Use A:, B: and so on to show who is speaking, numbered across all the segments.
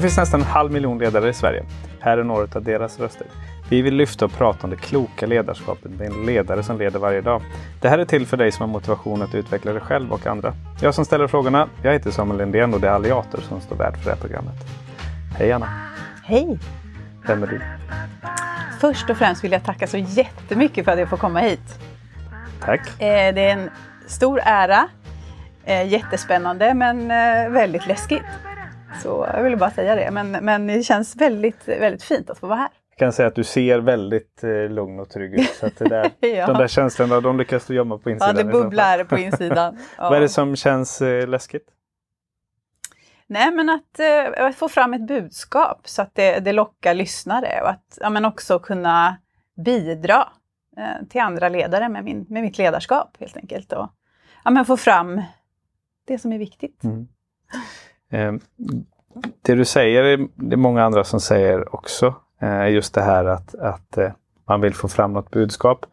A: Det finns nästan en halv miljon ledare i Sverige. Här är några av deras röster. Vi vill lyfta och prata om det kloka ledarskapet med en ledare som leder varje dag. Det här är till för dig som har motivation att utveckla dig själv och andra. Jag som ställer frågorna, jag heter Samuel Lindén och det är Alliator som står värd för det här programmet. Hej Anna!
B: Hej!
A: Vem är du?
B: Först och främst vill jag tacka så jättemycket för att jag får komma hit.
A: Tack!
B: Eh, det är en stor ära. Eh, jättespännande men eh, väldigt läskigt. Så jag ville bara säga det. Men, men det känns väldigt, väldigt fint att få vara här.
A: Jag kan säga att du ser väldigt eh, lugn och trygg ut. Så att det där,
B: Ja.
A: De där känslorna de lyckas du gömma på
B: Ja,
A: insidan.
B: det
A: så fall.
B: bubblar på insidan. Ja.
A: Vad är det som känns eh, läskigt?
B: Nej, men att, eh, att få fram ett budskap så att det, det lockar lyssnare och att ja, men också kunna bidra eh, till andra ledare med, min, med mitt ledarskap helt enkelt. Och ja, men få fram det som är viktigt.
A: Mm. Eh, det du säger, det är många andra som säger också. Eh, just det här att, att eh, man vill få fram något budskap.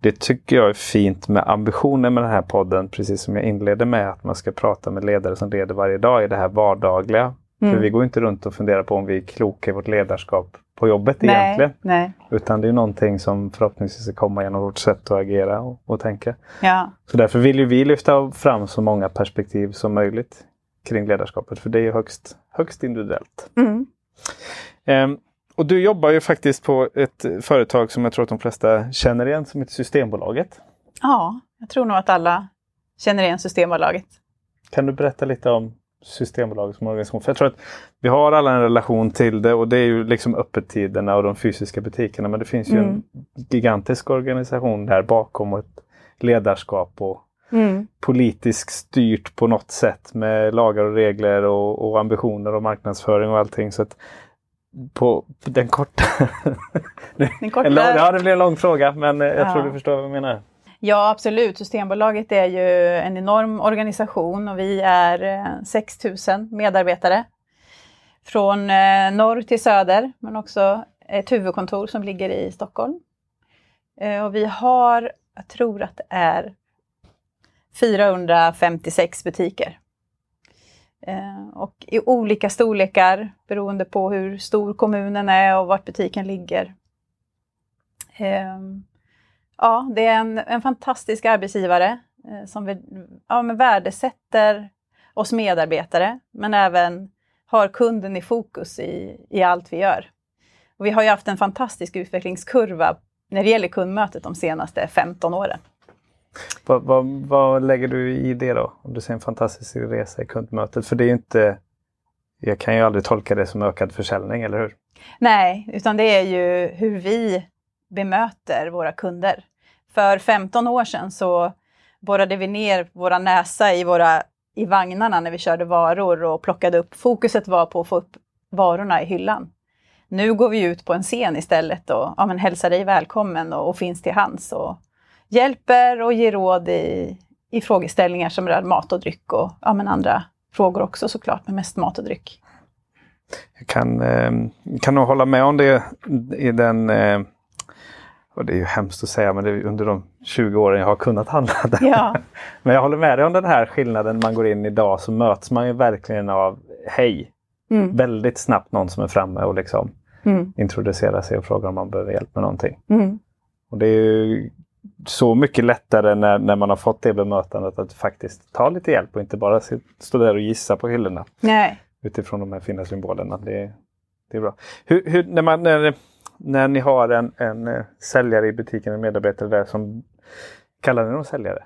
A: Det tycker jag är fint med ambitionen med den här podden, precis som jag inledde med, att man ska prata med ledare som leder varje dag i det här vardagliga.
B: Mm.
A: För vi går inte runt och funderar på om vi är kloka i vårt ledarskap på jobbet
B: nej,
A: egentligen.
B: nej.
A: Utan det är någonting som förhoppningsvis ska komma genom vårt sätt att agera och, och tänka.
B: Ja.
A: Så därför vill ju vi lyfta fram så många perspektiv som möjligt kring ledarskapet. För det är högst, högst individuellt.
B: Mm.
A: Ehm, och du jobbar ju faktiskt på ett företag som jag tror att de flesta känner igen som heter Systembolaget.
B: ja, jag tror nog att alla känner igen Systembolaget.
A: Kan du berätta lite om Systembolaget som organisation? För jag tror att vi har alla en relation till det och det är ju liksom öppettiderna och de fysiska butikerna. Men det finns ju
B: Mm.
A: en gigantisk organisation där bakom och ett ledarskap och
B: Mm.
A: politiskt styrt på något sätt med lagar och regler och, och ambitioner och marknadsföring och allting. Så att på, den korta...
B: Den korta...
A: En lång, ja, det blir en lång fråga men eh, jag
B: Ja.
A: tror du förstår vad jag menar.
B: Ja, absolut. Systembolaget är ju en enorm organisation och vi är eh, 6 000 medarbetare. Från eh, norr till söder, men också ett huvudkontor som ligger i Stockholm. Eh, Och vi har, jag tror att det är 456 butiker. Eh, Och i olika storlekar beroende på hur stor kommunen är och vart butiken ligger. Ehm, ja, det är en, en fantastisk arbetsgivare eh, som vi, ja, men värdesätter oss medarbetare, men även har kunden i fokus i, i allt vi gör. Och vi har ju haft en fantastisk utvecklingskurva när det gäller kundmötet de senaste 15 åren.
A: Vad, vad, vad lägger du i det då? Om du ser en fantastisk resa i kundmötet. För det är ju inte... Jag kan ju aldrig tolka det som ökad försäljning, eller hur?
B: Nej, utan det är ju hur vi bemöter våra kunder. För 15 år sedan så borrade vi ner våra näsa i, våra, i vagnarna när vi körde varor och plockade upp. Fokuset var på att få upp varorna i hyllan. Nu går vi ut på en scen istället och ja, men hälsar dig välkommen och, och finns till hands och hjälper och ger råd i, i frågeställningar som rör mat och dryck och ja, men andra frågor också såklart, men mest mat och dryck.
A: Jag kan, eh, kan nog hålla med om det i den... Eh, och det är ju hemskt att säga, men det är under de 20 åren jag har kunnat handla där.
B: Ja.
A: Men jag håller med dig om den här skillnaden. Man går in idag så möts man ju verkligen av hej.
B: Mm.
A: Väldigt snabbt någon som är framme och liksom
B: Mm.
A: introducerar sig och frågar om man behöver hjälp med någonting.
B: Mm.
A: Och det är ju så mycket lättare när, när man har fått det bemötandet att faktiskt ta lite hjälp och inte bara stå där och gissa på hyllorna
B: Nej.
A: utifrån de här fina symbolerna. Det, det är bra. Hur, hur, när, man, när, när ni har en, en eh, säljare i butiken, en medarbetare där som kallar ni dem säljare?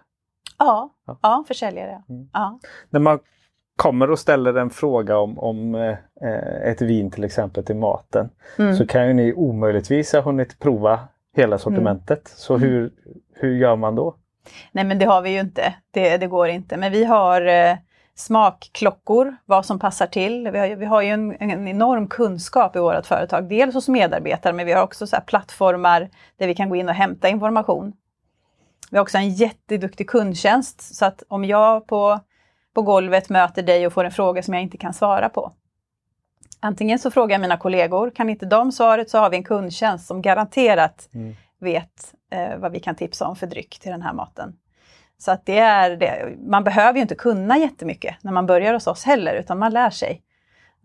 B: Ja,
A: Ja.
B: ja. försäljare.
A: Mm.
B: Ja.
A: När man kommer och ställer en fråga om, om eh, ett vin till exempel till maten
B: Mm.
A: så kan ju ni omöjligtvis ha hunnit prova hela sortimentet. Så hur, hur gör man då?
B: Nej men det har vi ju inte, det, det går inte. Men vi har eh, smakklockor, vad som passar till. Vi har, vi har ju en, en enorm kunskap i vårt företag, dels hos medarbetare men vi har också så plattformar där vi kan gå in och hämta information. Vi har också en jätteduktig kundtjänst så att om jag på, på golvet möter dig och får en fråga som jag inte kan svara på. Antingen så frågar jag mina kollegor, kan inte de svaret så har vi en kundtjänst som garanterat
A: Mm.
B: vet eh, vad vi kan tipsa om för dryck till den här maten. Så att det är det. Man behöver ju inte kunna jättemycket när man börjar hos oss heller, utan man lär sig.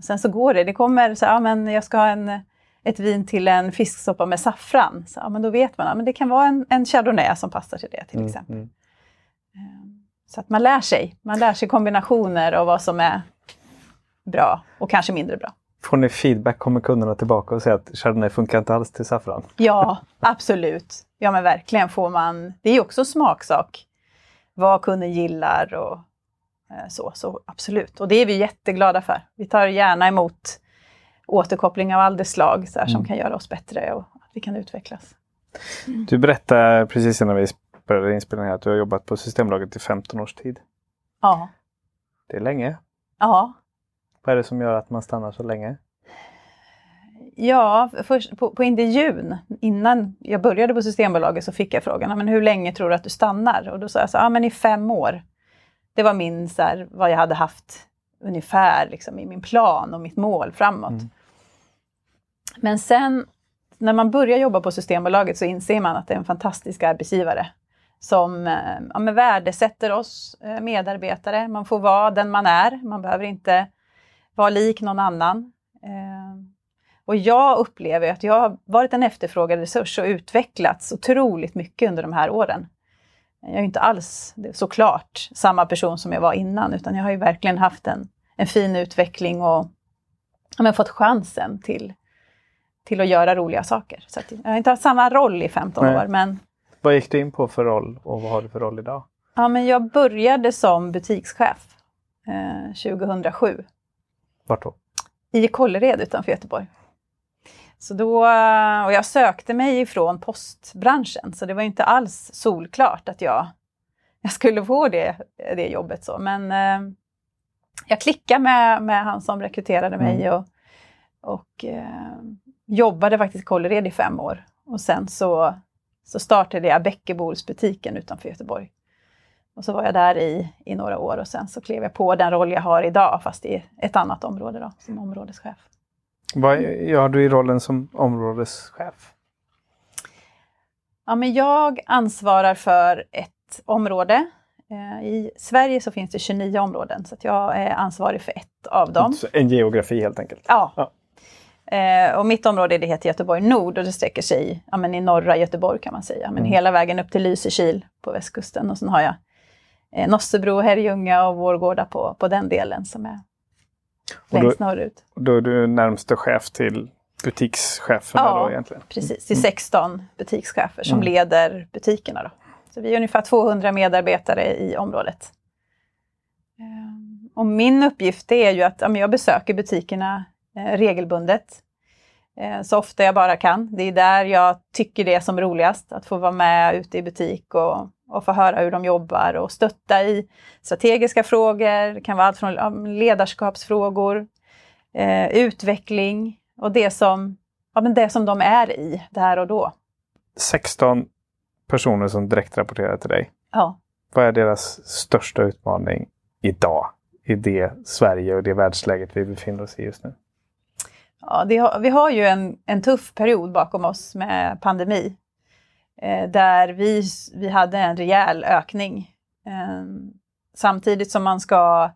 B: sen så går det. Det kommer så ja men jag ska ha en, ett vin till en fisksoppa med saffran. Så, ja, men då vet man, ja, men det kan vara en, en chardonnay som passar till det till
A: Mm,
B: exempel.
A: mm.
B: Ehm, Så att man lär sig. Man lär sig kombinationer och vad som är bra och kanske mindre bra.
A: Får ni feedback? Kommer kunderna tillbaka och säger att Chardonnay funkar inte alls till saffran?
B: Ja, absolut. Ja men verkligen får man. Det är ju också smaksak. Vad kunden gillar och eh, så. Så absolut. Och det är vi jätteglada för. Vi tar gärna emot återkoppling av all det slag så här, som
A: Mm.
B: kan göra oss bättre och att vi kan utvecklas.
A: Du berättade precis innan vi började inspelningen att du har jobbat på Systembolaget i 15 års tid.
B: Ja.
A: Det är länge.
B: Ja,
A: Vad är det som gör att man stannar så länge?
B: Ja, först på, på intervjun, innan jag började på Systembolaget så fick jag frågan, "Ja, men hur länge tror du att du stannar? Och då sa jag så, ja men i fem år. Det var min, så här, vad jag hade haft ungefär liksom, i min plan och mitt mål framåt.
A: Mm.
B: Men sen när man börjar jobba på Systembolaget så inser man att det är en fantastisk arbetsgivare som eh, ja, värdesätter oss eh, medarbetare. Man får vara den man är, man behöver inte vara lik någon annan. Eh, och jag upplever att jag har varit en efterfrågad resurs och utvecklats otroligt mycket under de här åren. Jag är inte alls såklart samma person som jag var innan, utan jag har ju verkligen haft en, en fin utveckling och men fått chansen till, till att göra roliga saker. Så jag har inte haft samma roll i 15
A: Nej.
B: år, men
A: Vad gick du in på för roll och vad har du för roll idag?
B: Ja, men jag började som butikschef eh, 2007
A: Vart då?
B: i Kållered utanför Göteborg. Så då, och jag sökte mig ifrån postbranschen, så det var inte alls solklart att jag, jag skulle få det, det jobbet. Så. Men eh, jag klickade med, med han som rekryterade mig och, och eh, jobbade faktiskt i Kållered i fem år. Och sen så, så startade jag Bäckebordsbutiken utanför Göteborg. Och så var jag där i, i några år och sen så klev jag på den roll jag har idag, fast i ett annat område då, som områdeschef.
A: Vad gör du i rollen som områdeschef?
B: Ja, men jag ansvarar för ett område. Eh, I Sverige så finns det 29 områden, så jag är ansvarig för ett av dem.
A: En geografi helt enkelt.
B: Ja.
A: Ja.
B: Eh, och mitt område det heter Göteborg Nord och det sträcker sig ja, men i norra Göteborg kan man säga. Men
A: Mm.
B: hela vägen upp till Lysekil på västkusten. Och sen har jag eh, Nossebro, Herrljunga och Vårgårda på, på den delen som är
A: Och då,
B: längst norrut.
A: då är du närmste chef till butikscheferna
B: Ja.
A: då egentligen?
B: Precis, till 16 butikschefer som
A: Mm.
B: leder butikerna. Då. Så vi är ungefär 200 medarbetare i området. Ehm, Och min uppgift det är ju att jag besöker butikerna eh, regelbundet. Eh, så ofta jag bara kan. Det är där jag tycker det är som roligast, att få vara med ute i butik och, och få höra hur de jobbar och stötta i strategiska frågor. Det kan vara allt från ledarskapsfrågor, eh, utveckling och det som, ja, men det som de är i där och då.
A: 16 personer som direkt rapporterar till dig.
B: Ja.
A: Vad är deras största utmaning idag? I det Sverige och det världsläget vi befinner oss i just nu.
B: Ja, har, vi har ju en, en tuff period bakom oss med pandemi. Eh, där vi, vi hade en rejäl ökning. Eh, samtidigt som man ska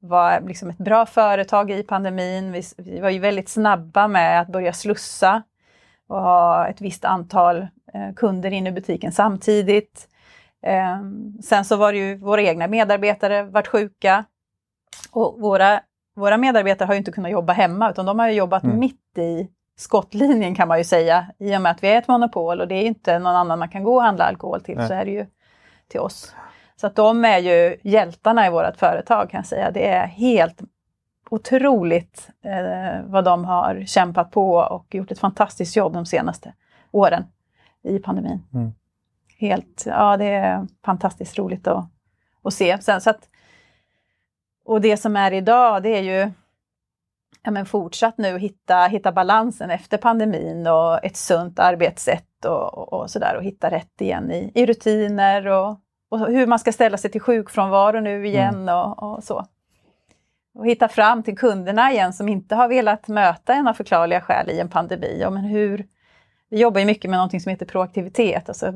B: vara liksom ett bra företag i pandemin. Vi, vi var ju väldigt snabba med att börja slussa och ha ett visst antal eh, kunder inne i butiken samtidigt. Eh, sen så var det ju våra egna medarbetare vart sjuka. Och våra våra medarbetare har ju inte kunnat jobba hemma utan de har jobbat
A: Mm.
B: mitt i skottlinjen kan man ju säga. I och med att vi är ett monopol och det är inte någon annan man kan gå och handla alkohol till
A: Nej.
B: så är det ju till oss. Så att de är ju hjältarna i vårt företag kan jag säga. Det är helt otroligt eh, vad de har kämpat på och gjort ett fantastiskt jobb de senaste åren i pandemin.
A: Mm.
B: Helt, ja det är fantastiskt roligt att, att se. Sen, så att, och det som är idag det är ju ja, men fortsatt nu hitta, hitta balansen efter pandemin och ett sunt arbetssätt och, och, och sådär och hitta rätt igen i, i rutiner och, och hur man ska ställa sig till sjukfrånvaro nu igen och, och så. Och hitta fram till kunderna igen som inte har velat möta en av förklarliga skäl i en pandemi. Ja, men hur, vi jobbar ju mycket med någonting som heter proaktivitet, alltså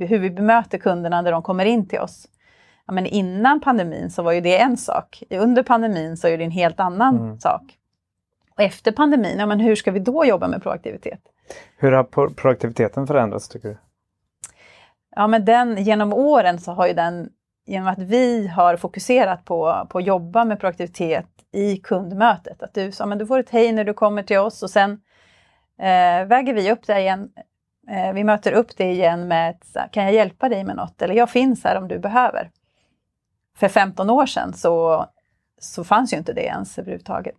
B: hur vi bemöter kunderna när de kommer in till oss. Ja, men innan pandemin så var ju det en sak. Under pandemin så är det en helt annan
A: Mm.
B: sak. Och efter pandemin, ja, men hur ska vi då jobba med proaktivitet?
A: Hur har pro- proaktiviteten förändrats tycker du?
B: Ja, men den, genom åren så har ju den, genom att vi har fokuserat på, på att jobba med proaktivitet i kundmötet, att du, så, men du får ett hej när du kommer till oss och sen eh, väger vi upp det igen. Eh, vi möter upp det igen med ett, så kan jag hjälpa dig med något? Eller jag finns här om du behöver. För 15 år sedan så, så fanns ju inte det ens överhuvudtaget.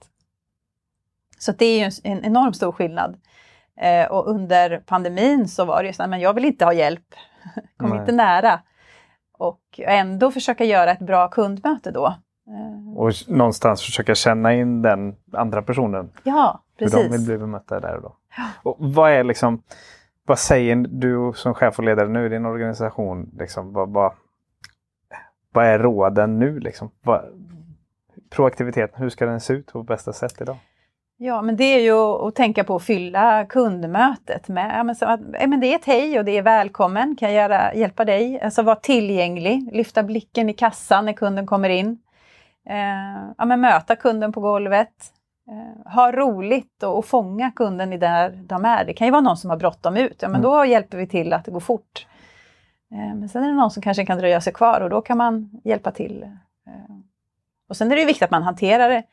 B: Så det är ju en, en enormt stor skillnad. Eh, och under pandemin så var det ju så här, men jag vill inte ha hjälp. Kom
A: Nej.
B: inte nära. Och ändå försöka göra ett bra kundmöte då. Eh,
A: Och någonstans försöka känna in den andra personen.
B: ja,
A: Hur de vill
B: precis.
A: bli bemötta där och då. Och vad är liksom, vad säger du som chef och ledare nu i din organisation? Liksom, vad, vad, vad är råden nu? Liksom? Vad, proaktiviteten, hur ska den se ut på bästa sätt idag?
B: Ja, men det är ju att tänka på att fylla kundmötet med, men så att, men det är ett hej och det är välkommen, kan jag göra, hjälpa dig? Alltså vara tillgänglig, lyfta blicken i kassan när kunden kommer in. Eh, ja, men möta kunden på golvet. Eh, ha roligt och, och fånga kunden i där de är. Det kan ju vara någon som har bråttom ut, ja, men
A: Mm.
B: då hjälper vi till att det går fort. Eh, men sen är det någon som kanske kan dröja sig kvar och då kan man hjälpa till. Eh, och sen är det viktigt att man hanterar det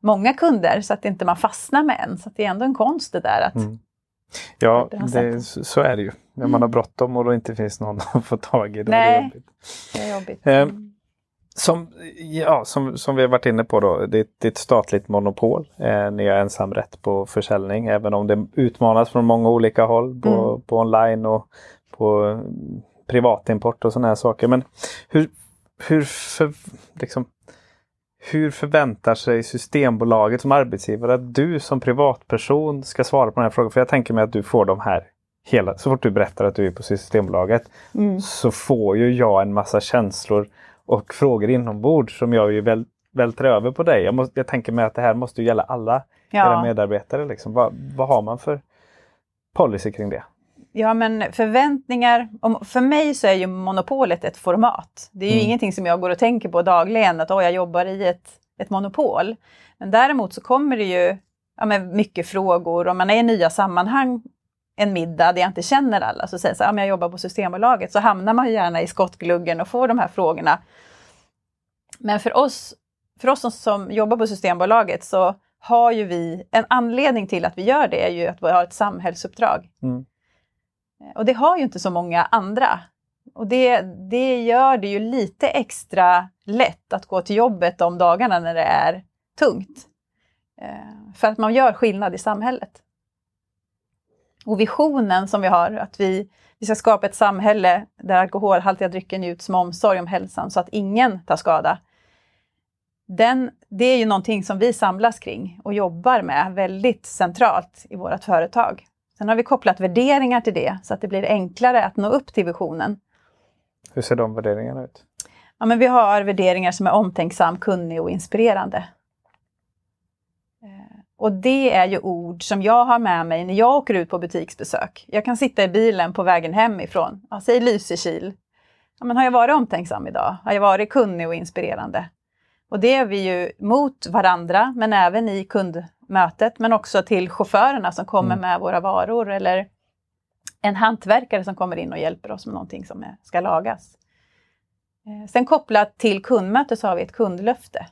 B: många kunder så att inte man fastnar med en. Så att det är ändå en konst det där att
A: Mm. Ja,
B: Det
A: så är det ju. När man har bråttom och då inte finns någon att få tag i. Då är det
B: Nej.
A: jobbigt.
B: det är jobbigt.
A: Eh,
B: Mm.
A: Som, ja, som, som vi har varit inne på då, det, det är ett statligt monopol. Eh, ni har ensamrätt på försäljning även om det utmanas från många olika håll på,
B: Mm.
A: på online och på mm, privatimport och sådana här saker. Men hur, hur, för, liksom, hur förväntar sig Systembolaget som arbetsgivare att du som privatperson ska svara på den här frågan? För jag tänker mig att du får de här hela, så fort du berättar att du är på Systembolaget
B: Mm.
A: så får ju jag en massa känslor och frågor inombords som jag ju väl, vältrar över på dig. Jag, måste, jag tänker mig att det här måste ju gälla alla era
B: Ja.
A: medarbetare. Liksom. Vad, vad har man för policy kring det?
B: Ja, men förväntningar. Om, för mig så är ju monopolet ett format. Det är ju
A: Mm.
B: ingenting som jag går och tänker på dagligen, att oh, jag jobbar i ett, ett monopol. Men däremot så kommer det ju ja, men mycket frågor. Om man är i nya sammanhang en middag där jag inte känner alla, så säger jag så här, men jag jobbar på Systembolaget, så hamnar man gärna i skottgluggen och får de här frågorna. Men för oss, för oss som, som jobbar på Systembolaget så har ju vi, en anledning till att vi gör det är ju att vi har ett samhällsuppdrag.
A: Mm.
B: Eh, och det har ju inte så många andra. Och det, det gör det ju lite extra lätt att gå till jobbet de dagarna när det är tungt. Eh, för att man gör skillnad i samhället. Och visionen som vi har, att vi, vi ska skapa ett samhälle där alkoholhaltiga drycker njuts med omsorg om hälsan så att ingen tar skada. Den, det är ju någonting som vi samlas kring och jobbar med väldigt centralt i vårt företag. Sen har vi kopplat värderingar till det så att det blir enklare att nå upp till visionen.
A: Hur ser de värderingarna ut?
B: Ja, men vi har värderingar som är omtänksam, kunnig och inspirerande. Eh, Och det är ju ord som jag har med mig när jag åker ut på butiksbesök. Jag kan sitta i bilen på vägen hemifrån. Ja, säg Lysekil. Ja, men har jag varit omtänksam idag? Har jag varit kunnig och inspirerande? Och det är vi ju mot varandra, men även i kundmötet, men också till chaufförerna som kommer
A: Mm.
B: med våra varor eller en hantverkare som kommer in och hjälper oss med någonting som ska lagas. Eh, Sen kopplat till kundmöte så har vi ett kundlöfte.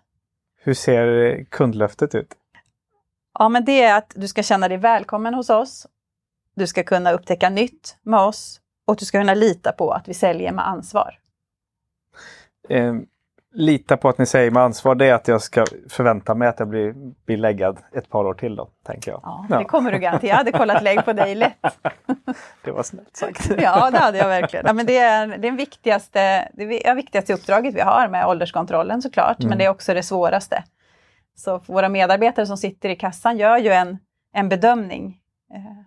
A: Hur ser kundlöftet ut?
B: Ja, men det är att du ska känna dig välkommen hos oss. Du ska kunna upptäcka nytt med oss och du ska kunna lita på att vi säljer med ansvar.
A: Lita på att ni säger med ansvar, det är att jag ska förvänta mig att jag blir, blir läggad ett par år till då, tänker jag.
B: Ja. Det kommer du garanterat. Jag hade kollat lägg på dig lätt.
A: Det var snällt sagt.
B: Ja, det hade jag verkligen. Ja, men det är det är viktigaste, det är viktigaste uppdraget vi har med ålderskontrollen såklart,
A: Mm.
B: men det är också det svåraste. Så våra medarbetare som sitter i kassan gör ju en, en bedömning. Eh,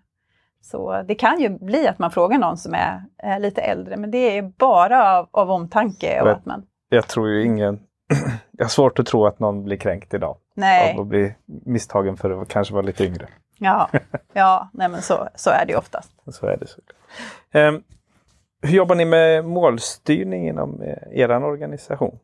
B: Så det kan ju bli att man frågar någon som är, lite äldre, men det är bara av, av omtanke. Och att man,
A: Jag tror ju ingen... jag har svårt att tro att någon blir kränkt idag
B: nej,
A: av att bli misstagen för att kanske vara lite yngre.
B: ja, ja nej, men så, så är det ju oftast.
A: Så är det. Så. Ehm, hur jobbar ni med målstyrning inom eh, er organisation?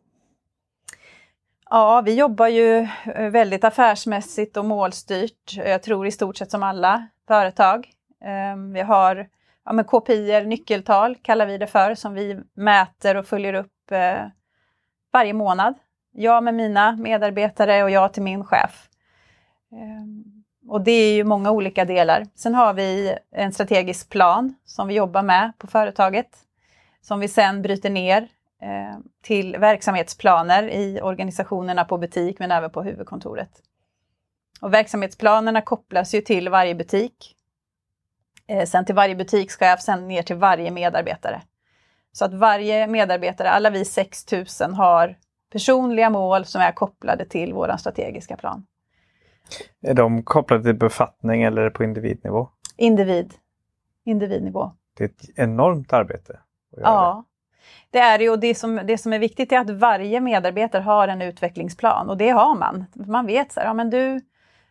B: Ja, vi jobbar ju eh, väldigt affärsmässigt och målstyrt. Jag tror i stort sett som alla företag. Ehm, vi har ja, KPI, nyckeltal kallar vi det för, som vi mäter och följer upp eh, varje månad. Jag med mina medarbetare och jag till min chef. Ehm, och det är ju många olika delar. Sen har vi en strategisk plan som vi jobbar med på företaget. Som vi sen bryter ner ehm, till verksamhetsplaner i organisationerna på butik men även på huvudkontoret. Och verksamhetsplanerna kopplas ju till varje butik. Eh, sen till varje butikschef, sen ner till varje medarbetare. Så att varje medarbetare, alla vi 6000 har personliga mål som är kopplade till vår strategiska plan.
A: Är de kopplade till befattning eller på individnivå?
B: Individ. Individnivå.
A: Det är ett enormt arbete.
B: Ja, det. är det. Och det som, det som är viktigt är att varje medarbetare har en utvecklingsplan och det har man. Man vet så här, ja men du,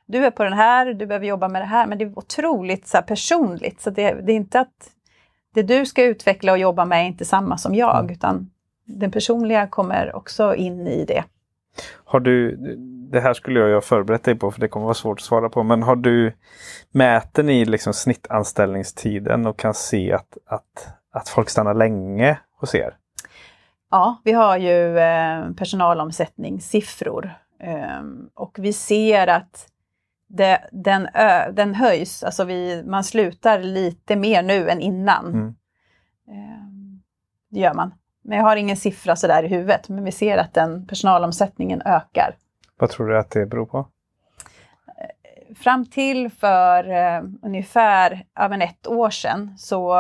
B: du är på den här, du behöver jobba med det här. Men det är otroligt så personligt. Så det, det är inte att det du ska utveckla och jobba med är inte samma som jag, mm. utan den personliga kommer också in i det.
A: Har du, det här skulle jag ju ha förberett dig på för det kommer vara svårt att svara på. Men har du, mäter ni liksom snittanställningstiden och kan se att, att, att folk stannar länge hos er?
B: Ja, vi har ju eh, personalomsättningssiffror eh, och vi ser att det, den, ö, den höjs, alltså vi, man slutar lite mer nu än innan. Mm. Eh, det gör man. Men jag har ingen siffra sådär i huvudet, men vi ser att den personalomsättningen ökar.
A: Vad tror du att det beror på?
B: Fram till för uh, ungefär även ett år sedan, så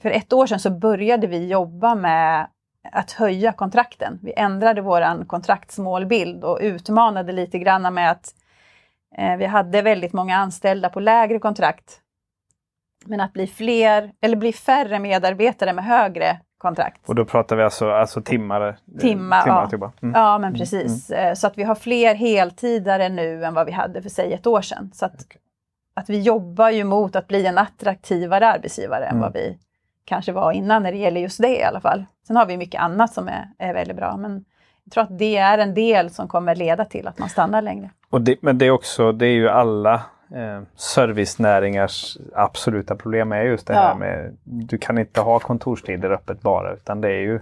B: för ett år sedan så började vi jobba med att höja kontrakten. Vi ändrade vår kontraktsmålbild och utmanade lite grann med att eh, vi hade väldigt många anställda på lägre kontrakt. Men att bli fler, eller bli färre medarbetare med högre kontrakt.
A: Och då pratar vi alltså, alltså timmar?
B: Eh, timmar, timmar ja. Mm. ja men mm, precis. Mm. Mm. Så att vi har fler heltidare nu än vad vi hade för säg ett år sedan. Så att, okay. att vi jobbar ju mot att bli en attraktivare arbetsgivare än vad mm. vi kanske var innan när det gäller just det i alla fall. Sen har vi mycket annat som är, är väldigt bra. Men jag tror att det är en del som kommer leda till att man stannar längre.
A: Och det, men det är också, det är ju alla eh, servicenäringars absoluta problem är just det ja. här med du kan inte ha kontorstider öppet bara utan det är ju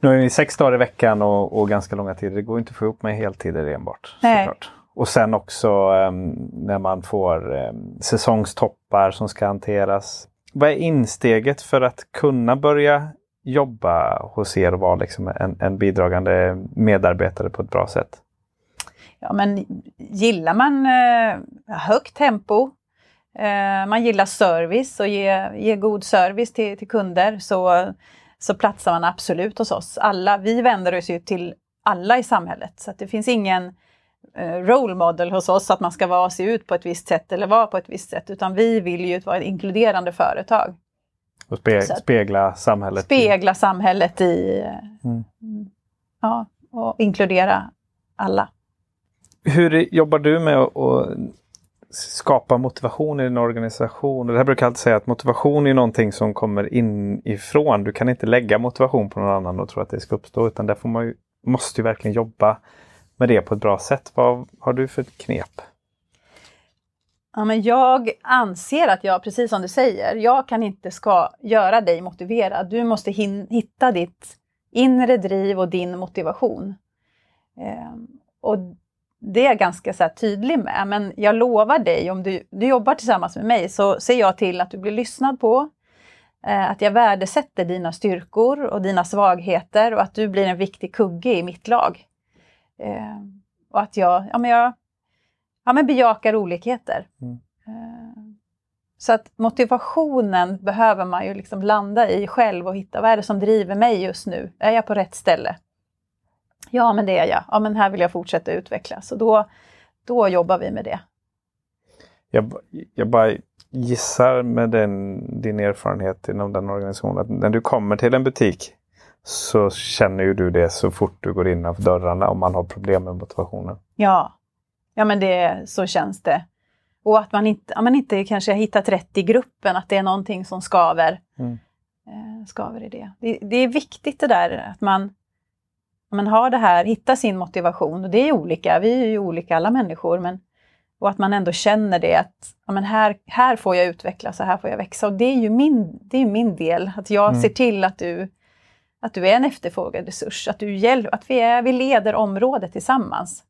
A: nu är det sex dagar i veckan och, och, ganska långa tider. Det går inte att få ihop med heltider enbart. Såklart. Och sen också eh, när man får eh, säsongstoppar som ska hanteras. Vad är insteget för att kunna börja jobba hos er och vara liksom en, en bidragande medarbetare på ett bra sätt?
B: Ja, men gillar man eh, högt tempo, eh, man gillar service och ge, ge god service till, till kunder så, så platsar man absolut hos oss. Alla, vi vänder oss ju till alla i samhället så det finns ingen eh, role model hos oss att man ska vara, se ut på ett visst sätt eller vara på ett visst sätt utan vi vill ju vara ett inkluderande företag.
A: Och spe, spegla samhället?
B: Spegla i... samhället i... Mm. Ja, och inkludera alla.
A: Hur jobbar du med att skapa motivation i din organisation? Det här brukar jag alltid säga att motivation är någonting som kommer inifrån. Du kan inte lägga motivation på någon annan och tro att det ska uppstå utan där får man ju, måste ju verkligen jobba med det på ett bra sätt. Vad har du för knep?
B: Ja, men jag anser att jag, precis som du säger, jag kan inte ska göra dig motiverad. Du måste hitta ditt inre driv och din motivation. Eh, och det är jag ganska så tydlig med, men jag lovar dig, om du, du jobbar tillsammans med mig, så ser jag till att du blir lyssnad på, eh, att jag värdesätter dina styrkor och dina svagheter och att du blir en viktig kugge i mitt lag. Eh, och att jag, ja, men jag ja, men bejakar olikheter. Mm. Eh, så att motivationen behöver man ju liksom landa i själv och hitta, vad är det som driver mig just nu? Är jag på rätt ställe? Ja, men det är jag. Ja, men här vill jag fortsätta utvecklas. Och då, då jobbar vi med det.
A: Jag, jag bara gissar med den, din erfarenhet inom den organisationen att när du kommer till en butik så känner ju du det så fort du går innanför dörrarna om man har problem med motivationen.
B: Ja, ja men det, så känns det. Och att man inte, ja, man inte kanske har hittat rätt i gruppen, att det är någonting som skaver. Mm. Eh, skaver i det. det. det. är viktigt det där att man men ha det här, hitta sin motivation. Och det är olika, vi är ju olika alla människor. Men, och att man ändå känner det att ja, men här, här får jag utvecklas och här får jag växa. Och det är ju min, det är min del, att jag mm. ser till att du, att du är en efterfrågad resurs. Att, du hjäl att vi, är, vi leder området tillsammans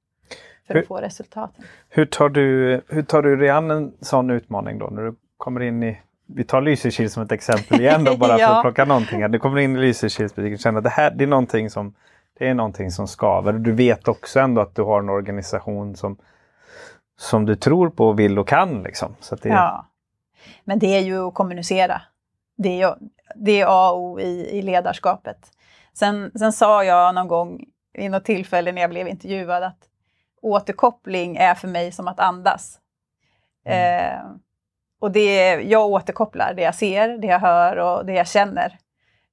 B: för hur, att få resultaten.
A: Hur tar, du, hur tar du dig an en sån utmaning då när du kommer in i vi tar Lysekil som ett exempel igen då, bara ja. för att plocka någonting. Du kommer in i Lysekilsbutiken och känner att det här det är någonting som det är någonting som skaver. Du vet också ändå att du har en organisation som, som du tror på, vill och kan. Liksom. Så det...
B: Ja. Men det är ju att kommunicera. Det är, det är A och O i, i ledarskapet. Sen, sen sa jag någon gång vid något tillfälle när jag blev intervjuad att återkoppling är för mig som att andas. Mm. Eh, och det, jag återkopplar det jag ser, det jag hör och det jag känner.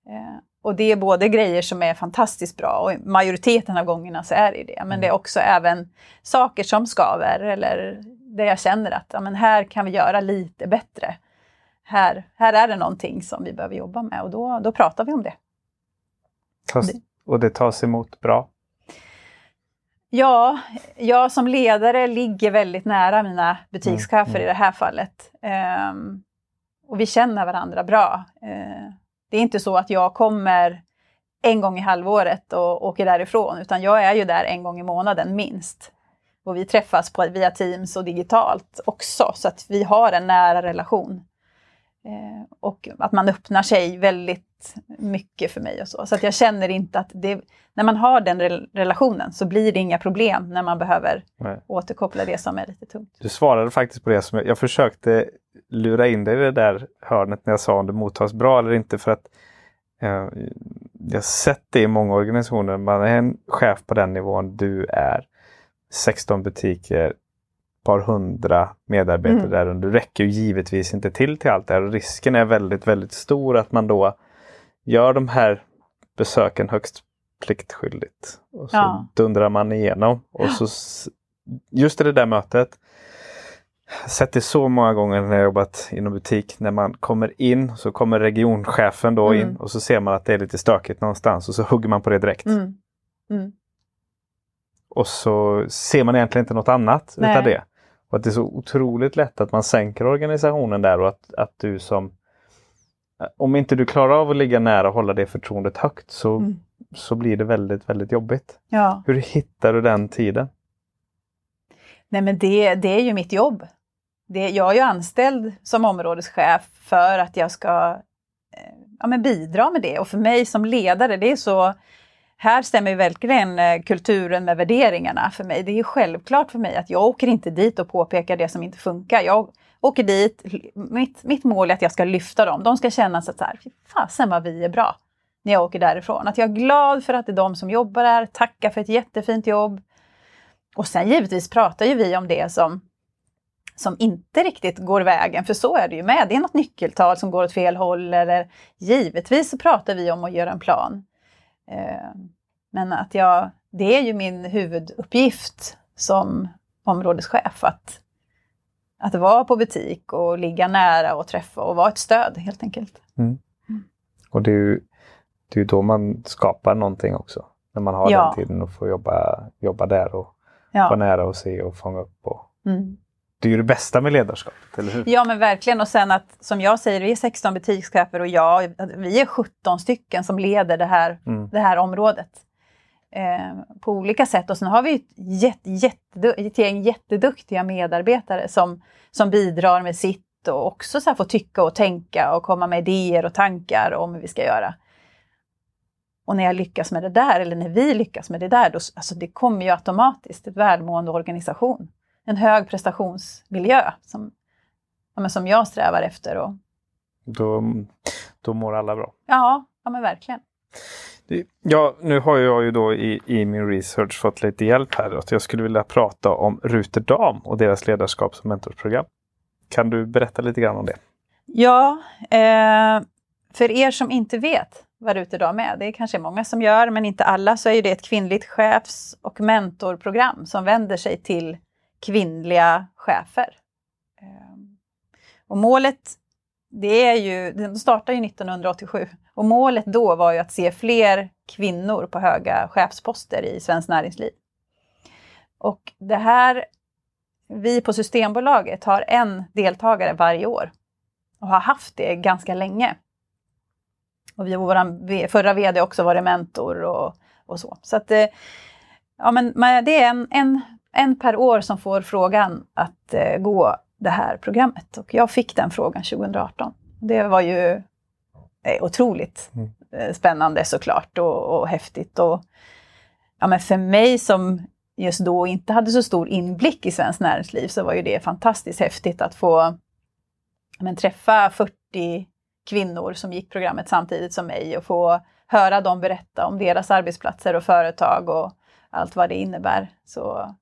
B: Eh, och det är både grejer som är fantastiskt bra och majoriteten av gångerna så är det det. Men det är mm. också även saker som skaver eller där jag känner att ja, men här kan vi göra lite bättre. Här, här är det någonting som vi behöver jobba med och då, då pratar vi om det.
A: Tas, och det tas emot bra?
B: Ja, jag som ledare ligger väldigt nära mina butikschefer mm, mm. i det här fallet. Um, och vi känner varandra bra. Uh, det är inte så att jag kommer en gång i halvåret och åker därifrån, utan jag är ju där en gång i månaden minst. Och vi träffas på, via Teams och digitalt också, så att vi har en nära relation. Eh, och att man öppnar sig väldigt mycket för mig och så. Så att jag känner inte att det, när man har den re relationen så blir det inga problem när man behöver Nej. återkoppla det som är lite tungt.
A: Du svarade faktiskt på det som jag, jag försökte lura in dig i det där hörnet när jag sa om det mottas bra eller inte. för att eh, Jag har sett det i många organisationer. Man är en chef på den nivån du är. 16 butiker, par hundra medarbetare mm. där under. Det räcker ju givetvis inte till till allt det här. Och risken är väldigt, väldigt stor att man då gör de här besöken högst pliktskyldigt. Och så ja. dundrar man igenom. Och så just i det där mötet sett det så många gånger när jag jobbat inom butik. När man kommer in så kommer regionchefen då mm. in och så ser man att det är lite stökigt någonstans och så hugger man på det direkt. Mm. Mm. Och så ser man egentligen inte något annat Nej. utav det. Och att det är så otroligt lätt att man sänker organisationen där och att, att du som om inte du klarar av att ligga nära och hålla det förtroendet högt så, mm. så blir det väldigt, väldigt jobbigt.
B: Ja.
A: Hur hittar du den tiden?
B: Nej men det, det är ju mitt jobb. Det, jag är ju anställd som områdeschef för att jag ska eh, ja, men bidra med det. Och för mig som ledare, det är så här stämmer verkligen eh, kulturen med värderingarna för mig. Det är självklart för mig att jag åker inte dit och påpekar det som inte funkar. Jag åker dit, mitt, mitt mål är att jag ska lyfta dem. De ska känna sig så här, fasen vad vi är bra när jag åker därifrån. Att jag är glad för att det är de som jobbar där, tackar för ett jättefint jobb. Och sen givetvis pratar ju vi om det som, som inte riktigt går vägen, för så är det ju med. Det är något nyckeltal som går åt fel håll eller givetvis så pratar vi om att göra en plan. Eh, men att jag, det är ju min huvuduppgift som områdeschef att, att vara på butik och ligga nära och träffa och vara ett stöd helt enkelt. Mm.
A: Mm. Och det är ju det är då man skapar någonting också. När man har ja. den tiden och får jobba, jobba där och ja. vara nära och se och fånga upp. Och... Mm. Det är ju det bästa med ledarskapet, eller hur?
B: Ja men verkligen och sen att som jag säger, vi är 16 butikschefer och jag, vi är 17 stycken som leder det här, mm. det här området. Eh, på olika sätt och sen har vi ett, jätte, jätte, ett gäng jätteduktiga medarbetare som, som bidrar med sitt och också så får tycka och tänka och komma med idéer och tankar om hur vi ska göra. Och när jag lyckas med det där, eller när vi lyckas med det där, då, alltså det kommer ju automatiskt ett välmående organisation en hög prestationsmiljö som, ja, som jag strävar efter. Och...
A: Då, då mår alla bra.
B: Ja, ja men verkligen.
A: Ja, nu har jag ju då i, i min research fått lite hjälp här. Att jag skulle vilja prata om Ruterdam och deras ledarskaps och mentorsprogram. Kan du berätta lite grann om det?
B: Ja, eh, för er som inte vet vara ute idag med. det är kanske många som gör, men inte alla, så är det ett kvinnligt chefs och mentorprogram som vänder sig till kvinnliga chefer. Ehm, och målet det är ju, den startade ju 1987 och målet då var ju att se fler kvinnor på höga chefsposter i svenskt näringsliv. Och det här, vi på Systembolaget har en deltagare varje år och har haft det ganska länge. Och vi, vår förra VD också varit mentor och, och så. Så att, eh, ja, men det är en, en, en per år som får frågan att eh, gå det här programmet. Och jag fick den frågan 2018. Det var ju eh, otroligt mm. Spännande såklart och, och häftigt. Och, ja, men för mig som just då inte hade så stor inblick i svenskt näringsliv så var ju det fantastiskt häftigt att få men, träffa 40 kvinnor som gick programmet samtidigt som mig och få höra dem berätta om deras arbetsplatser och företag och allt vad det innebär. Så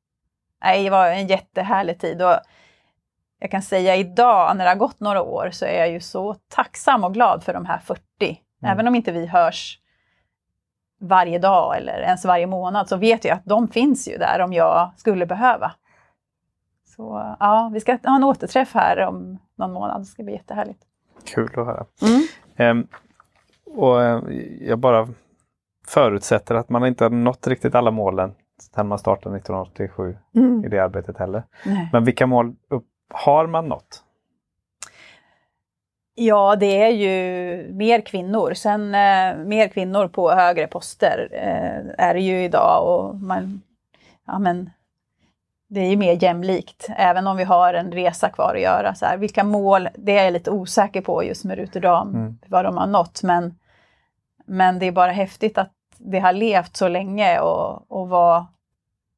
B: nej, det var en jättehärlig tid. Och jag kan säga idag, när det har gått några år, så är jag ju så tacksam och glad för de här 40. Mm. Även om inte vi hörs varje dag eller ens varje månad, så vet jag att de finns ju där om jag skulle behöva. Så ja, vi ska ha en återträff här om någon månad. Det ska bli jättehärligt.
A: Kul att höra. Mm. Um, och uh, jag bara förutsätter att man inte har nått riktigt alla målen sedan man startade 1987 mm. i det arbetet heller. Nej. Men vilka mål har man nått?
B: Ja, det är ju mer kvinnor. Sen eh, mer kvinnor på högre poster eh, är det ju idag och man, ja, men, det är ju mer jämlikt, även om vi har en resa kvar att göra. Så här, vilka mål, det är jag lite osäker på just med Ruterdam, mm. vad de har nått. Men, men det är bara häftigt att det har levt så länge och, och vad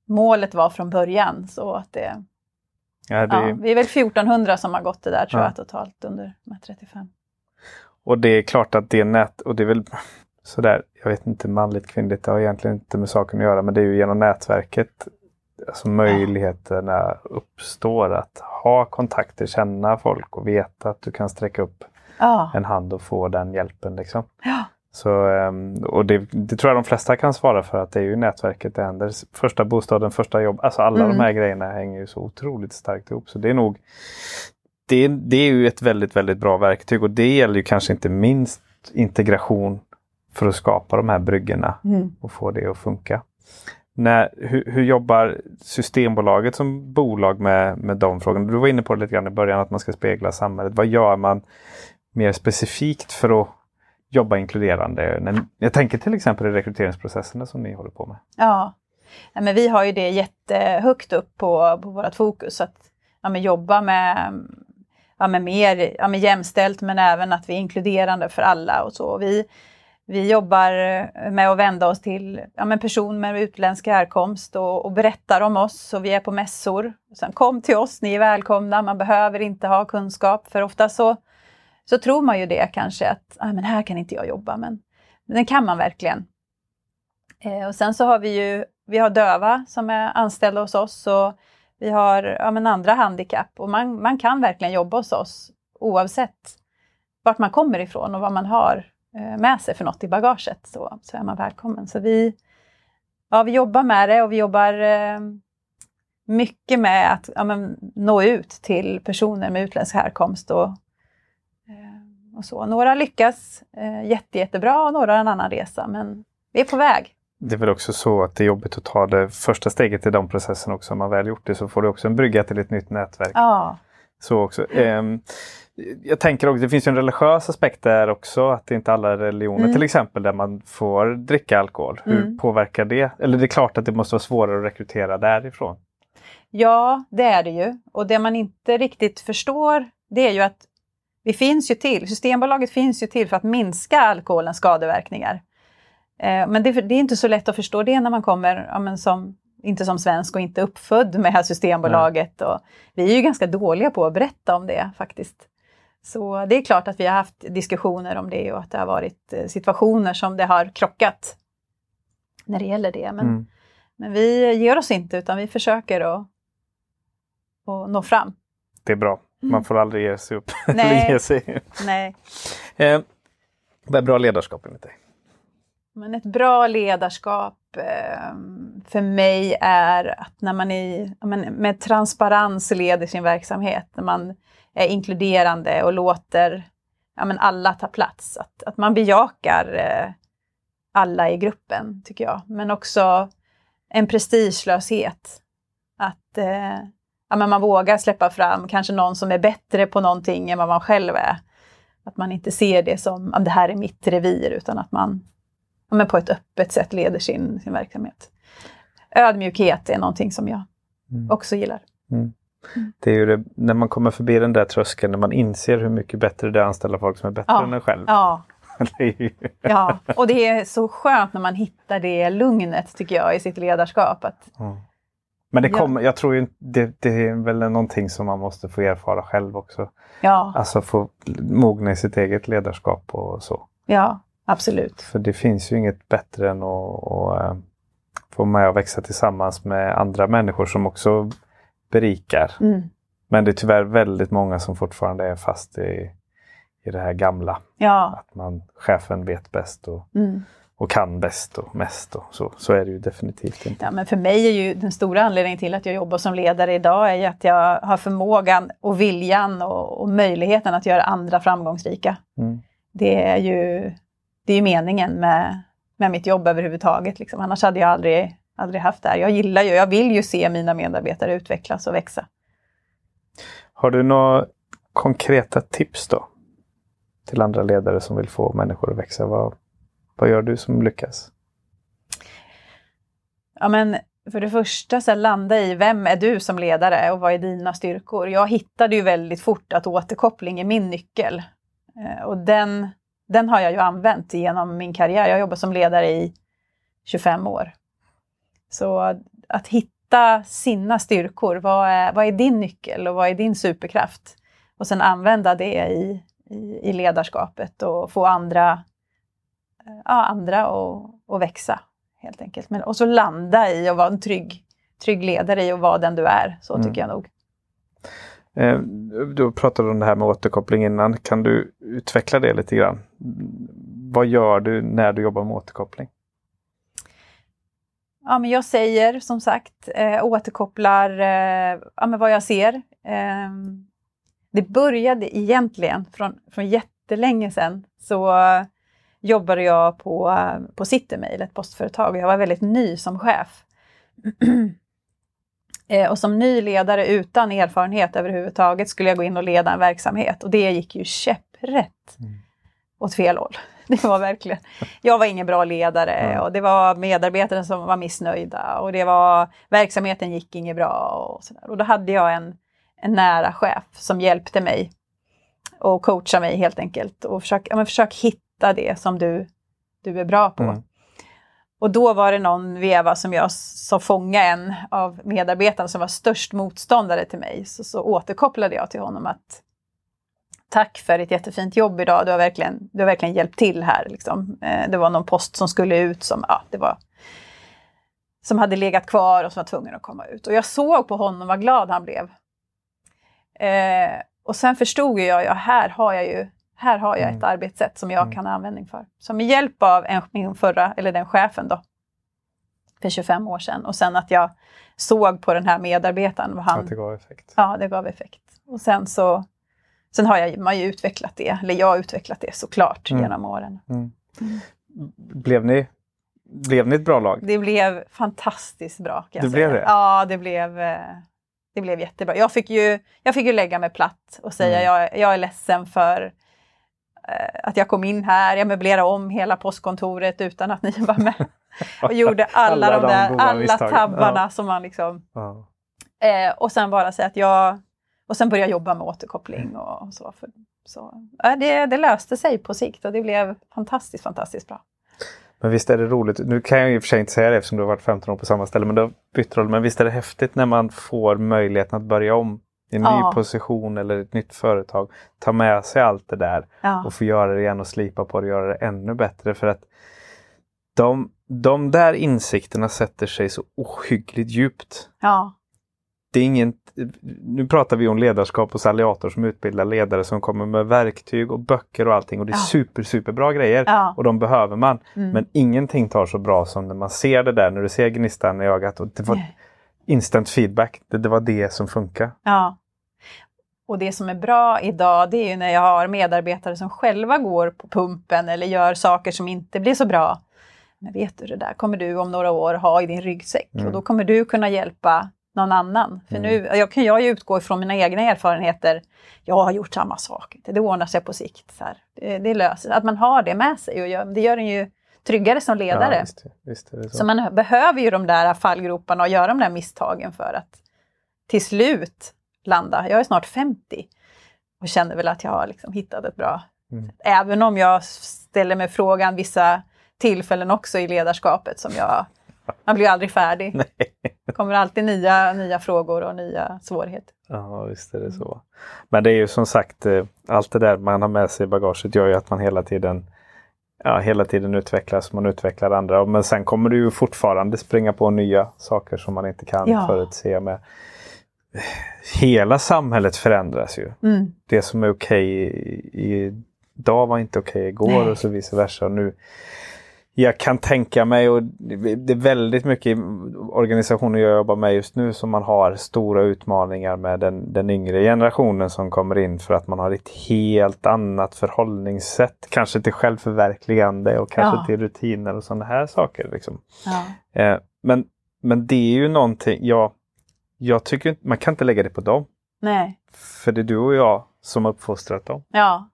B: målet var från början. Så att det, ja, det... Ja, vi är väl 1400 som har gått det där tror ja. jag totalt under de här 35.
A: Och det är klart att det är nät, och det är väl sådär, jag vet inte manligt kvinnligt, det har egentligen inte med saken att göra, men det är ju genom nätverket alltså möjligheterna uppstår att ha kontakter, känna folk och veta att du kan sträcka upp ja. en hand och få den hjälpen. Liksom. Ja. Så, ehm, och det, det, tror jag de flesta kan svara för att det är ju nätverket det händer. Första bostaden, första jobb, alltså alla mm. de här grejerna hänger ju så otroligt starkt ihop. Så det är nog det, det är ju ett väldigt, väldigt bra verktyg och det gäller ju kanske inte minst integration för att skapa de här bryggorna mm. och få det att funka. När, hur, hur, jobbar Systembolaget som bolag med, med de frågorna? Du var inne på det lite grann i början att man ska spegla samhället. Vad gör man mer specifikt för att jobba inkluderande? Jag tänker till exempel i rekryteringsprocesserna som ni håller på med.
B: Ja, ja men vi har ju det jättehögt upp på, på vårt fokus. Att ja, men jobba med, ja, med mer ja, med jämställt men även att vi är inkluderande för alla och så. Vi, vi jobbar eh, med att vända oss till ja, men personer med utländsk härkomst och, och berättar om oss. Och vi är på mässor. Sen kom till oss, ni är välkomna, man behöver inte ha kunskap. För ofta så så tror man ju det kanske att ah, men här kan inte jag jobba, men det kan man verkligen. Eh, och sen så har vi ju vi har döva som är anställda hos oss och vi har ja, men andra handikapp. Och man, man kan verkligen jobba hos oss oavsett vart man kommer ifrån och vad man har med sig för något i bagaget så, så är man välkommen. Så vi, ja, vi jobbar med det och vi jobbar eh, mycket med att ja, men, nå ut till personer med utländsk härkomst och och så. Några lyckas eh, jätte, jättebra och några har en annan resa, men vi är på väg.
A: Det är väl också så att det är jobbigt att ta det första steget i de processerna också. Om man väl gjort det så får du också en brygga till ett nytt nätverk.
B: Ja.
A: Så också. Eh, jag tänker också, det finns en religiös aspekt där också, att det inte alla religioner mm. till exempel där man får dricka alkohol. Hur mm. påverkar det? Eller det är klart att det måste vara svårare att rekrytera därifrån.
B: Ja, det är det ju. Och det man inte riktigt förstår, det är ju att vi finns ju till, Systembolaget finns ju till för att minska alkoholens skadeverkningar. Eh, men det, det, är inte så lätt att förstå det när man kommer ja, som, inte som svensk och inte uppfödd med Systembolaget. Och vi är ju ganska dåliga på att berätta om det faktiskt. Så det är klart att vi har haft diskussioner om det och att det har varit eh, situationer som det har krockat när det gäller det. Men, mm. men vi ger oss inte utan vi försöker att, att nå fram.
A: Det är bra. Man mm. får aldrig ge sig upp. Nej. ge sig.
B: Nej.
A: Eh, vad är bra ledarskap enligt dig?
B: Men ett bra ledarskap eh, för mig är att när man i, men, med transparens leder sin verksamhet, när man är inkluderande och låter ja, men alla tar plats. Att, att man bejakar eh, alla i gruppen, tycker jag. Men också en prestigelöshet. Att eh, ja, men man vågar släppa fram kanske någon som är bättre på någonting än vad man själv är. Att man inte ser det som att det här är mitt revir, utan att man ja, men på ett öppet sätt leder sin, sin verksamhet. Ödmjukhet är någonting som jag mm. också gillar. Mm.
A: Det är ju det, när man kommer förbi den där tröskeln, när man inser hur mycket bättre det är att anställa folk som är bättre ja. än en själv.
B: Ja. ja, och det är så skönt när man hittar det lugnet, tycker jag, i sitt ledarskap. Att,
A: mm. Men det kommer, ja. jag tror ju det, det är väl någonting som man måste få erfara själv också.
B: Ja.
A: Alltså få mogna i sitt eget ledarskap och så.
B: Ja, absolut.
A: För det finns ju inget bättre än att, att äh, få med och växa tillsammans med andra människor som också berikar. Mm. Men det är tyvärr väldigt många som fortfarande är fast i, i det här gamla.
B: Ja.
A: Att man, chefen vet bäst och, mm. och kan bäst och mest. Och så. så är det ju definitivt inte.
B: Ja, men för mig är ju den stora anledningen till att jag jobbar som ledare idag är ju att jag har förmågan och viljan och, och möjligheten att göra andra framgångsrika. Mm. Det är ju det är meningen med, med mitt jobb överhuvudtaget. Liksom. Annars hade jag aldrig aldrig haft det här. Jag gillar ju, jag vill ju se mina medarbetare utvecklas och växa.
A: Har du några konkreta tips då? Till andra ledare som vill få människor att växa. Vad, vad gör du som lyckas?
B: Ja men för det första så landa i vem är du som ledare och vad är dina styrkor? Jag hittade ju väldigt fort att återkoppling är min nyckel. Eh, och den, den har jag ju använt genom min karriär. Jag jobbar som ledare i 25 år. Så att hitta sina styrkor, vad är, vad är din nyckel och vad är din superkraft? Och sen använda det i, i, i ledarskapet och få andra, ja, andra att växa helt enkelt. Men, och så landa i att vara en trygg, trygg ledare i att vara den du är. Så mm. tycker jag nog.
A: Eh, du pratade om det här med återkoppling innan. Kan du utveckla det lite grann? Vad gör du när du jobbar med återkoppling?
B: Ja, men jag säger som sagt, eh, återkopplar eh, ja, men vad jag ser. Eh, det började egentligen från, från jättelänge sedan. Så jobbade jag på, på Citymail, ett postföretag, och jag var väldigt ny som chef. eh, och som ny ledare utan erfarenhet överhuvudtaget skulle jag gå in och leda en verksamhet och det gick ju käpprätt mm. åt fel håll. Det var verkligen, jag var ingen bra ledare och det var medarbetare som var missnöjda och det var verksamheten gick inget bra och sådär. Och då hade jag en, en nära chef som hjälpte mig och coachade mig helt enkelt och försök, ja, men försök hitta det som du, du är bra på. Mm. Och då var det någon veva som jag sa fånga en av medarbetarna som var störst motståndare till mig. Så, så återkopplade jag till honom att tack för ett jättefint jobb idag. Du har verkligen, du har verkligen hjälpt till här. Liksom. Eh, det var någon post som skulle ut som, ja, det var, som hade legat kvar och som var tvungen att komma ut. Och jag såg på honom vad glad han blev. Eh, och sen förstod jag, ja, här har jag ju här har jag ett mm. arbetssätt som jag mm. kan ha användning för. Så med hjälp av en, min förra, eller den chefen då, för 25 år sedan och sen att jag såg på den här medarbetaren. Vad han,
A: att det gav effekt.
B: Ja, det gav effekt. Och sen så Sen har jag, man ju utvecklat det, eller jag har utvecklat det såklart mm. genom åren. Mm.
A: Mm. Blev, ni, blev ni ett bra lag?
B: Det blev fantastiskt bra.
A: det blev det?
B: Ja, det blev, eh, det blev jättebra. Jag fick, ju, jag fick ju lägga mig platt och säga mm. jag, jag är ledsen för eh, att jag kom in här, jag möblerade om hela postkontoret utan att ni var med. och gjorde alla, alla de där, alla tabbarna ja. som man liksom... Ja. Eh, och sen bara säga att jag, och sen börja jobba med återkoppling och så. För, så det, det löste sig på sikt och det blev fantastiskt, fantastiskt bra.
A: Men visst är det roligt, nu kan jag i och för sig inte säga det eftersom du har varit 15 år på samma ställe, men du har bytt roll. Men visst är det häftigt när man får möjligheten att börja om i en ja. ny position eller ett nytt företag. Ta med sig allt det där ja. och få göra det igen och slipa på det och göra det ännu bättre. För att de, de där insikterna sätter sig så ohyggligt djupt.
B: Ja
A: det är ingen, nu pratar vi om ledarskap hos Alliator som utbildar ledare som kommer med verktyg och böcker och allting och det är ja. super superbra grejer
B: ja.
A: och de behöver man. Mm. Men ingenting tar så bra som när man ser det där, när du ser gnistan i ögat och det var instant feedback. Det, det var det som funkar.
B: Ja. och det som är bra idag det är när jag har medarbetare som själva går på pumpen eller gör saker som inte blir så bra. Men vet du, det där kommer du om några år ha i din ryggsäck
A: Mm.
B: och då kommer du kunna hjälpa någon annan. För
A: Mm.
B: nu jag kan jag ju utgå ifrån mina egna erfarenheter. Jag har gjort samma sak, det ordnar sig på sikt. Så här. Det, det löser Att man har det med sig och gör, det gör en ju tryggare som ledare.
A: Ja, visst, visst så.
B: Så man behöver ju de där fallgroparna och göra de där misstagen för att till slut landa. Jag är snart 50 och känner väl att jag har liksom hittat ett bra...
A: Mm.
B: Även om jag ställer mig frågan vissa tillfällen också i ledarskapet som jag... Man blir aldrig färdig.
A: Nej.
B: Det kommer alltid nya, nya frågor och nya svårigheter.
A: Ja, visst är det så. Men det är ju som sagt, eh, allt det där man har med sig i bagaget gör ju att man hela tiden ja, hela tiden utvecklas, man utvecklar andra. Men sen kommer du ju fortfarande springa på nya saker som man inte kan
B: Ja.
A: förutse. Med. Hela samhället förändras ju.
B: Mm.
A: Det som är okej i- idag var inte okej igår
B: Nej.
A: och så vice versa. Och nu, jag kan tänka mig, och det är väldigt mycket organisationer jag jobbar med just nu som man har stora utmaningar med den, den yngre generationen som kommer in för att man har ett helt annat förhållningssätt. Kanske till självförverkligande och kanske
B: Ja.
A: till rutiner och sådana här saker. Liksom.
B: Ja.
A: Eh, men, men det är ju någonting, jag, jag tycker man kan inte lägga det på dem.
B: Nej.
A: För det är du och jag som har uppfostrat dem.
B: Ja.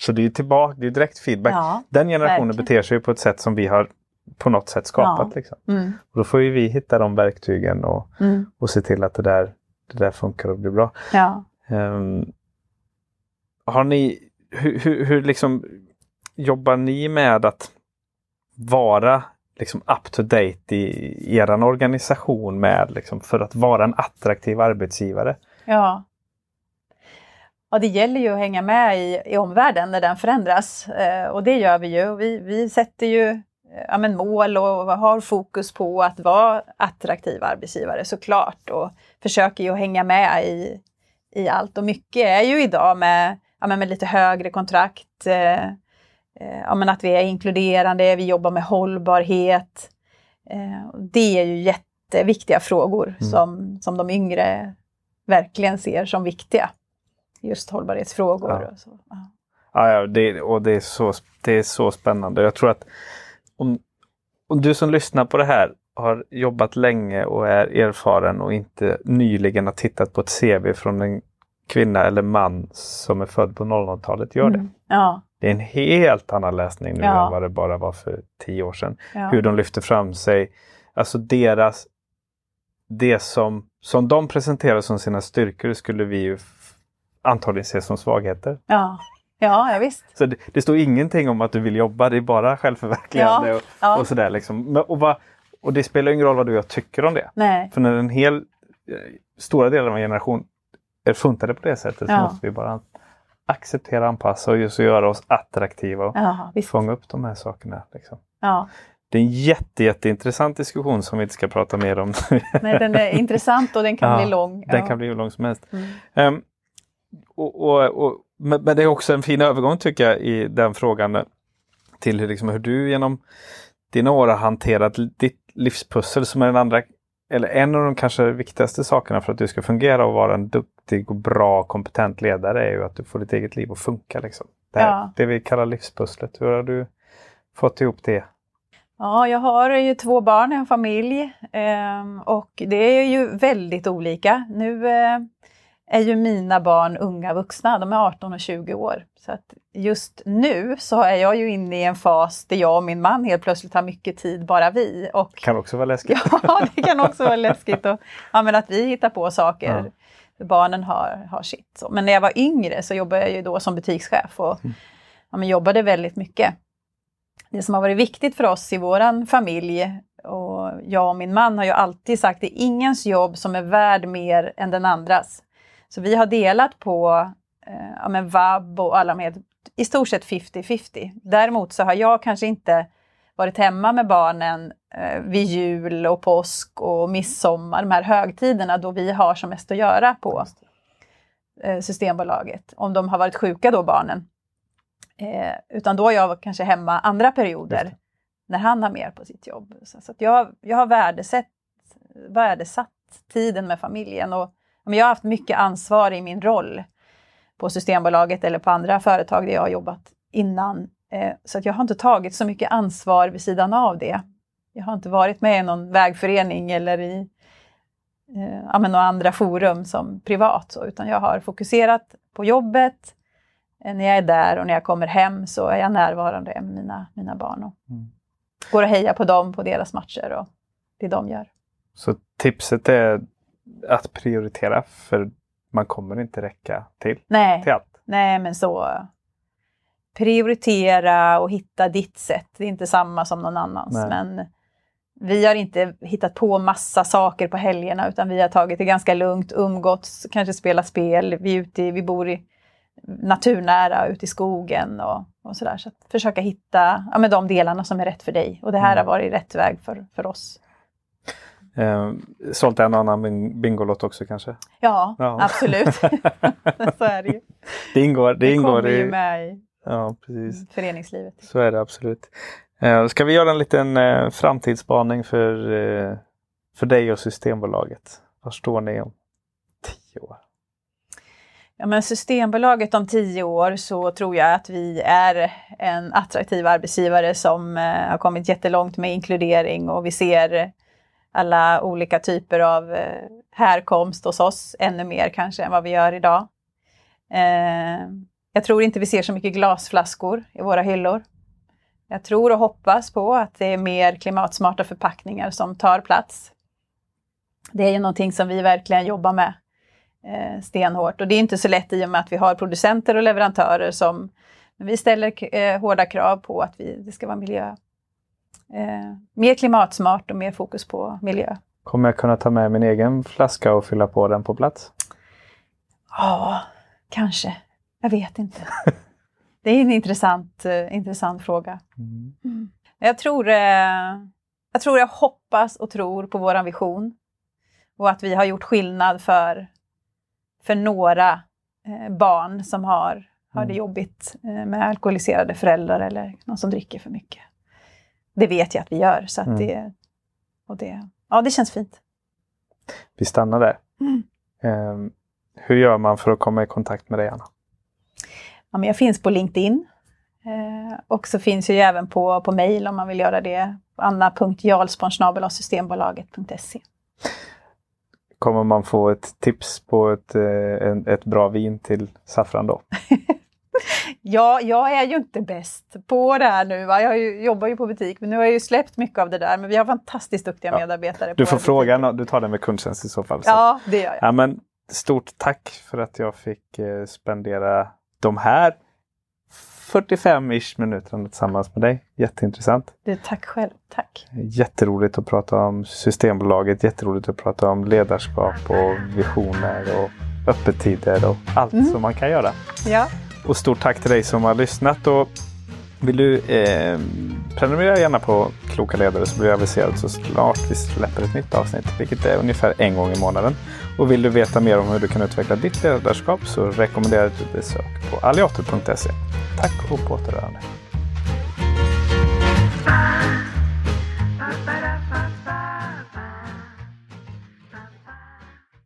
A: Så det är tillbaka, det är direkt feedback.
B: Ja.
A: Den generationen
B: verkligen.
A: beter sig på ett sätt som vi har på något sätt skapat.
B: Ja.
A: Liksom.
B: Mm.
A: Och då får ju vi hitta de verktygen och,
B: Mm.
A: och se till att det där, det där funkar och blir bra.
B: Ja.
A: Ehm, har ni, hur, hur, hur liksom jobbar ni med att vara liksom up to date i, i er organisation med liksom, för att vara en attraktiv arbetsgivare?
B: Ja. Ja, det gäller ju att hänga med i, i omvärlden när den förändras. Eh, och det gör vi ju. Vi, vi sätter ju eh, ja, men mål och har fokus på att vara attraktiva arbetsgivare såklart. Och försöker ju att hänga med i, i allt. Och mycket är ju idag med, ja, men med lite högre kontrakt. Eh, eh, ja, men att vi är inkluderande, vi jobbar med hållbarhet. Eh, det är ju jätteviktiga frågor
A: Mm.
B: som, som de yngre verkligen ser som viktiga. Just hållbarhetsfrågor.
A: Ja.
B: Och så. Ja.
A: Ja, det, och det är, så, det är så spännande. Jag tror att om, om du som lyssnar på det här har jobbat länge och är erfaren och inte nyligen har tittat på ett CV från en kvinna eller man som är född på 00-talet, gör det.
B: Mm. Ja,
A: Det är en helt annan läsning nu
B: Ja.
A: än vad det bara var för tio år sedan.
B: ja.
A: Hur de lyfter fram sig. Alltså deras... Det som, som de presenterar som sina styrkor skulle vi ju antagligen se som svagheter.
B: ja. ja, ja visst.
A: Så det, det står ingenting om att du vill jobba, det är bara självförverkligande
B: Ja,
A: och,
B: ja.
A: och sådär. Liksom. Och, vad, och det spelar ingen roll vad du och jag tycker om det.
B: Nej.
A: För när en hel, eh, stora delar av en generation är funtade på det sättet så måste vi bara acceptera, anpassa och just göra oss attraktiva och
B: Ja, visst.
A: fånga upp de här sakerna. Liksom.
B: Ja.
A: Det är en jätte, jätteintressant diskussion som vi inte ska prata mer om.
B: Nej, den är intressant och den kan
A: Ja,
B: bli lång.
A: Den
B: ja.
A: kan bli hur lång som helst.
B: Mm.
A: Ehm, och, och, och, men, det är också en fin övergång tycker jag i den frågan eh, till hur, liksom, hur du genom dina år har hanterat ditt livspussel som är den andra, eller en av de kanske viktigaste sakerna för att du ska fungera och vara en duktig och bra kompetent ledare är ju att du får ditt eget liv att funka. Liksom. Det, här,
B: Ja.
A: det vi kallar livspusslet. Hur har du fått ihop det?
B: Ja, jag har ju två barn, har familj ehm, och det är ju väldigt olika. Nu eh, är ju mina barn unga vuxna, de är 18 och 20 år. Så att just nu så är jag ju inne i en fas där jag och min man helt plötsligt har mycket tid, bara vi. Och
A: Kan också vara läskigt.
B: Ja, det kan också vara läskigt och, ja, men att vi hittar på saker. För barnen har, har sitt. Men när jag var yngre så jobbade jag ju då som butikschef och ja, men jobbade väldigt mycket. Det som har varit viktigt för oss i våran familj och jag och min man har ju alltid sagt att det är ingens jobb som är värd mer än den andras. Så vi har delat på eh, ja, men vab och alla med i stort sett 50-50. Däremot så har jag kanske inte varit hemma med barnen eh, vid jul och påsk och midsommar, de här högtiderna då vi har som mest att göra på eh, Systembolaget. Om de har varit sjuka då, barnen. Eh, utan då är jag kanske hemma andra perioder när han har mer på sitt jobb. Så, så jag, jag har värdesatt, värdesatt tiden med familjen och jag har haft mycket ansvar i min roll på Systembolaget eller på andra företag där jag har jobbat innan. Eh, så att jag har inte tagit så mycket ansvar vid sidan av det. Jag har inte varit med i någon vägförening eller i eh, ja, några andra forum som privat, så, utan jag har fokuserat på jobbet. Eh, när jag är där och när jag kommer hem så är jag närvarande med mina, mina barn och mm. går och hejar på dem på deras matcher och det de gör.
A: Så tipset är att prioritera för man kommer inte räcka till,
B: Nej.
A: till allt?
B: Nej, men så prioritera och hitta ditt sätt. Det är inte samma som någon annans. Nej. Men vi har inte hittat på massa saker på helgerna utan vi har tagit det ganska lugnt, umgåtts, kanske spelat spel. Vi, ute, vi bor i naturnära, ute i skogen och, och sådär. Så att försöka hitta ja, men de delarna som är rätt för dig. Och det här mm. har varit rätt väg för, för oss.
A: Eh, sålt en annan Bingolott också kanske?
B: Ja, ja. absolut. så är det ju.
A: Det ingår, det, det ingår
B: kommer i... ju med i
A: ja, precis.
B: föreningslivet.
A: Så är det absolut. Eh, ska vi göra en liten eh, framtidsspaning för, eh, för dig och Systembolaget? Var står ni om tio år?
B: Ja, men Systembolaget om tio år så tror jag att vi är en attraktiv arbetsgivare som eh, har kommit jättelångt med inkludering och vi ser alla olika typer av eh, härkomst hos oss, ännu mer kanske än vad vi gör idag. Eh, jag tror inte vi ser så mycket glasflaskor i våra hyllor. Jag tror och hoppas på att det är mer klimatsmarta förpackningar som tar plats. Det är ju någonting som vi verkligen jobbar med eh, stenhårt och det är inte så lätt i och med att vi har producenter och leverantörer som vi ställer eh, hårda krav på att vi, det ska vara miljö, eh, mer klimatsmart och mer fokus på miljö.
A: Kommer jag kunna ta med min egen flaska och fylla på den på plats?
B: Ja, kanske. Jag vet inte. Det är en intressant, uh, intressant fråga. Mm. Mm. Jag, tror, uh, jag tror jag hoppas och tror på vår vision och att vi har gjort skillnad för, för några uh, barn som har, har det mm. jobbigt med alkoholiserade föräldrar eller någon som dricker för mycket. Det vet jag att vi gör. Så mm. det, och det, ja, det känns fint.
A: Vi stannar där. Mm. Um, hur gör man för att komma i kontakt med dig, Anna?
B: Ja, men jag finns på LinkedIn. Eh, och så finns jag även på, på mejl om man vill göra det. anna.jarlsborn.systembolaget.se
A: Kommer man få ett tips på ett, eh, ett bra vin till saffran då?
B: ja, jag är ju inte bäst på det här nu. Va? Jag ju, jobbar ju på butik, men nu har jag ju släppt mycket av det där. Men vi har fantastiskt duktiga ja. medarbetare.
A: Du får fråga, du tar den med kundtjänst i så fall. Så.
B: Ja, det gör jag.
A: Ja, men stort tack för att jag fick eh, spendera de här 45-ish minuterna tillsammans med dig. Jätteintressant.
B: Du, tack själv. Tack.
A: Jätteroligt att prata om Systembolaget. Jätteroligt att prata om ledarskap och visioner och öppettider och allt mm. som man kan göra.
B: Ja.
A: Och stort tack till dig som har lyssnat. Och vill du eh, prenumerera gärna på Kloka ledare så blir du aviserad så snart vi släpper ett nytt avsnitt, vilket är ungefär en gång i månaden. Och vill du veta mer om hur du kan utveckla ditt ledarskap så rekommenderar jag ett besök på alliator.se. Tack och på återhörande.